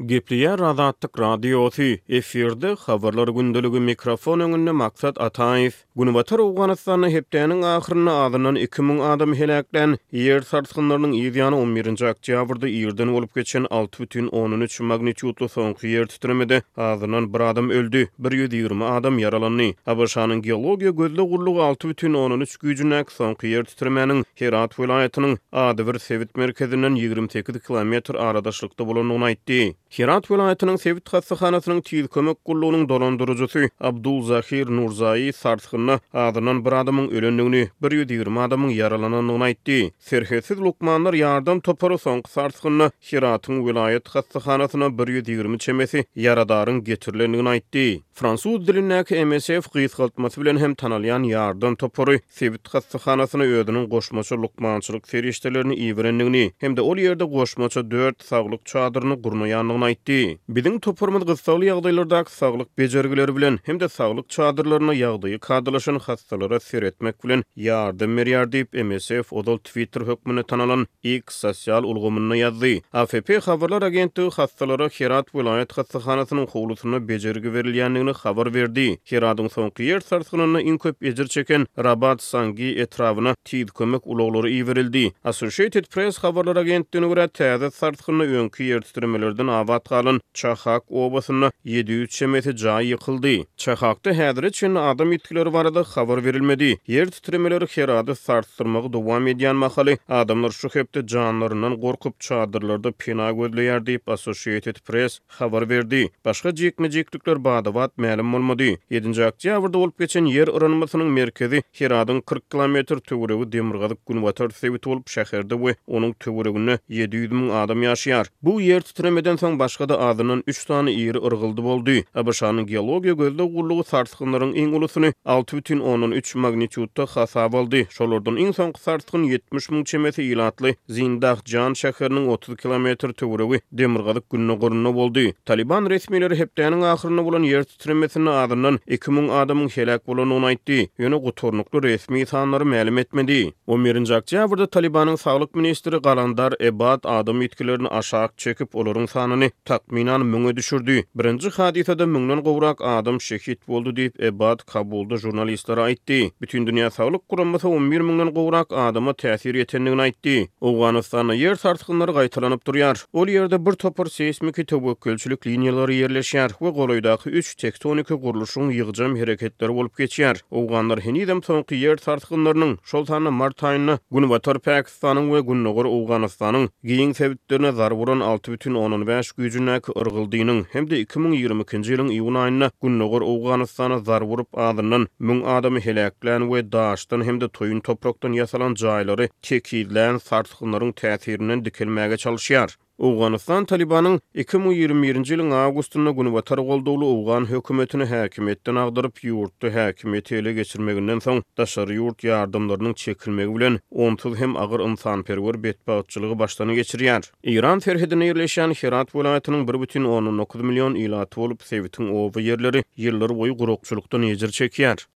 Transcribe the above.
Gepleýär Azatlyk Radiosy, efirde Habarlar gündeligi, mikrofon öňünde Maksat Ataýew. Günbatar Owganystanda hepdäniň ahyrynda azyndan iki müň adamy heläklän ýer sarsgynlarynyň yz ýany on birinji oktýabrda irden bolup geçen alty bütin ondan üç magnitudly soňky ýer titremede azyndan bir adam öldi, bir ýüz ýigrimi adam ýaralandy. ABŞ-nyň Geologiýa gözleg gullugy alty bütin ondan üç güýjündäki soňky ýer titremäniň Herat welaýatynyň adybir sebit merkezinden ýigrimi sekiz kilometr aradaşlykda bolandygyny aýtdy. Herat welaýatynyň sebit hassahanasynyň tiz kömek gullugynyň dolandyryjysy Abdulzahir Nurzai sarsgynda azyndan bir adamyň ölendigini, bir ýüz ýigrimi adamyň ýaralanandygyny aýtdy. Serhetsiz lukmanlar ýardam topary soňky sarsgynda Heratyň welaýat hassahanasyna bir ýüz ýigrimi çemesi ýaradaryň getirilendigini aýtdy. Fransuz dilindäki MSF gysgaltmasy bilen hem tanalýan ýardam topary sebit hassahanasyna özüniň goşmaça lukmançylyk serişdelerini iberendigini hem-de ol ýerde goşmaça dört saglyk çadyryny gurnaýandygyny aýtdy. Biziň toparymyz gyssagly ýagdaýlardaky saglyk bejergileri bilen hem-de saglyk çadyrlarynda ýagdaýy kadalaşan hassalara seretmek bilen ýardam berýär diýip, MSF ozal Twitter hökmünde tanalan X sosial ulgamynda ýazdy. AFP habarlar agentligi hassalara Herat welaýat hassahanasynyň howlusynda bejergi berilýändigini habar berdi. Heradyň soňky ýer sarsgynynda iň köp ejir çeken Rabat Sangi etrabyna tiz kömek ulaglary iberildi. Associated Press habarlar agentligine görä, täze sarsgynda öňki ýertitremelerden abat galan Çahak obasynda ýedi ýüz çemesi jaý ýykyldy. Çakakda häzire çenli adam ýitgileri barada habar berilmedi. Ýer titremeleri Herady sarsdyrmagy dowam edýän mahaly, adamlar şu hepde janlaryndan gorkup, çadyrlarda pena gözleýär diýip, Associated Press habar berdi. Başga jikme-jiklikler bada-bat mälim bolmady. Ýedinji oktýabrda bolup geçen ýer yranmasynyň merkezi Heradyň kyrk kilometr töweregi demirgazyk-günbatar sebit bolup, şäherde we onuň töwereginde ýedi ýüz müň adam ýaşaýar. Bu ýer titremeden soň başga-da azyndan üç sany iri yrgyldy boldy. ABŞ-nyň Geologiýa gözleg gullugy sarsgynlaryň iň ulusyny, alty bütin ondan üç magnitudda hasaba aldy. Şolardan iň soňky sarsgyn ýetmiş müň çemesi ilatly Zindah Jan şäheriniň otuz kilometr töweregi demirgazyk-gündogarynda boldy. Talyban resmileri hepdäniň ahyrynda bolan ýer Çemesinde azyndan iki müň adamyň heläk bolandygyny aýtdy, ýöne gutarnykly resmi sanlary mälim etmedi. On birinji oktýabrda Talybanyň saglyk ministri Galandar Ebad adam ýitgilerini aşak çekip, olaryň sanyny, takmynan, müňe düşürdi. Birinji hadysada müňden gowrak adam şehit boldy diýip, Ebad Kabulda žurnalistlere aýtdy. Bütindünýä saglyk guramasy on bir müňden gowrak adama täsir ýetendigini aýtdy. Owganystanda ýer sarsgynlary gaýtalanyp durýar. Ol ýerde bir topar seýsmiki töwekgelçilik liniýalary ýerleşýär we golaýdaky üç tektoniki gurluşygyň ýygjam hereketleri bolup geçýär. Owganlar henizem soňky ýer sarsgynlarynyň, şol sanda mart aýynda Günbatar Pakistanyň we Gündogar Owganystanyň giň sebitlerine zarba uran alty bütin ondan bäş güýjündäki yrgyldynyň hem-de iki müň ýigrimi ikinji ýylyň iýun aýynda Gündogar Owganystana zarba urup azyndan müň adamy heläklän we daşdan hem-de toýun toprakdan ýasalan jaýlary tekizlän sarsgynlaryň täsirinden dikelmäge çalyşýar. Owganystan Talybanyň iki müň ýigrimi birinji ýylyň awgustynda Günbatar goldawly owgan hökümetini häkimiýetden agdaryp, ýurtda häkimiýeti ele geçirmeginden soň, daşary ýurt ýardamlarynyň çekilmegi bilen, onsuz hem agyr ynsanperwer betbagtçylygy başdan geçirýär. Eýran serhedinde ýerleşýän Herat welaýatynyň bir bütin ondan dokuz million ilaty bolup, sebitiň oba ýerleri ýyllarboýy gurakçylykdan ejir çekýär.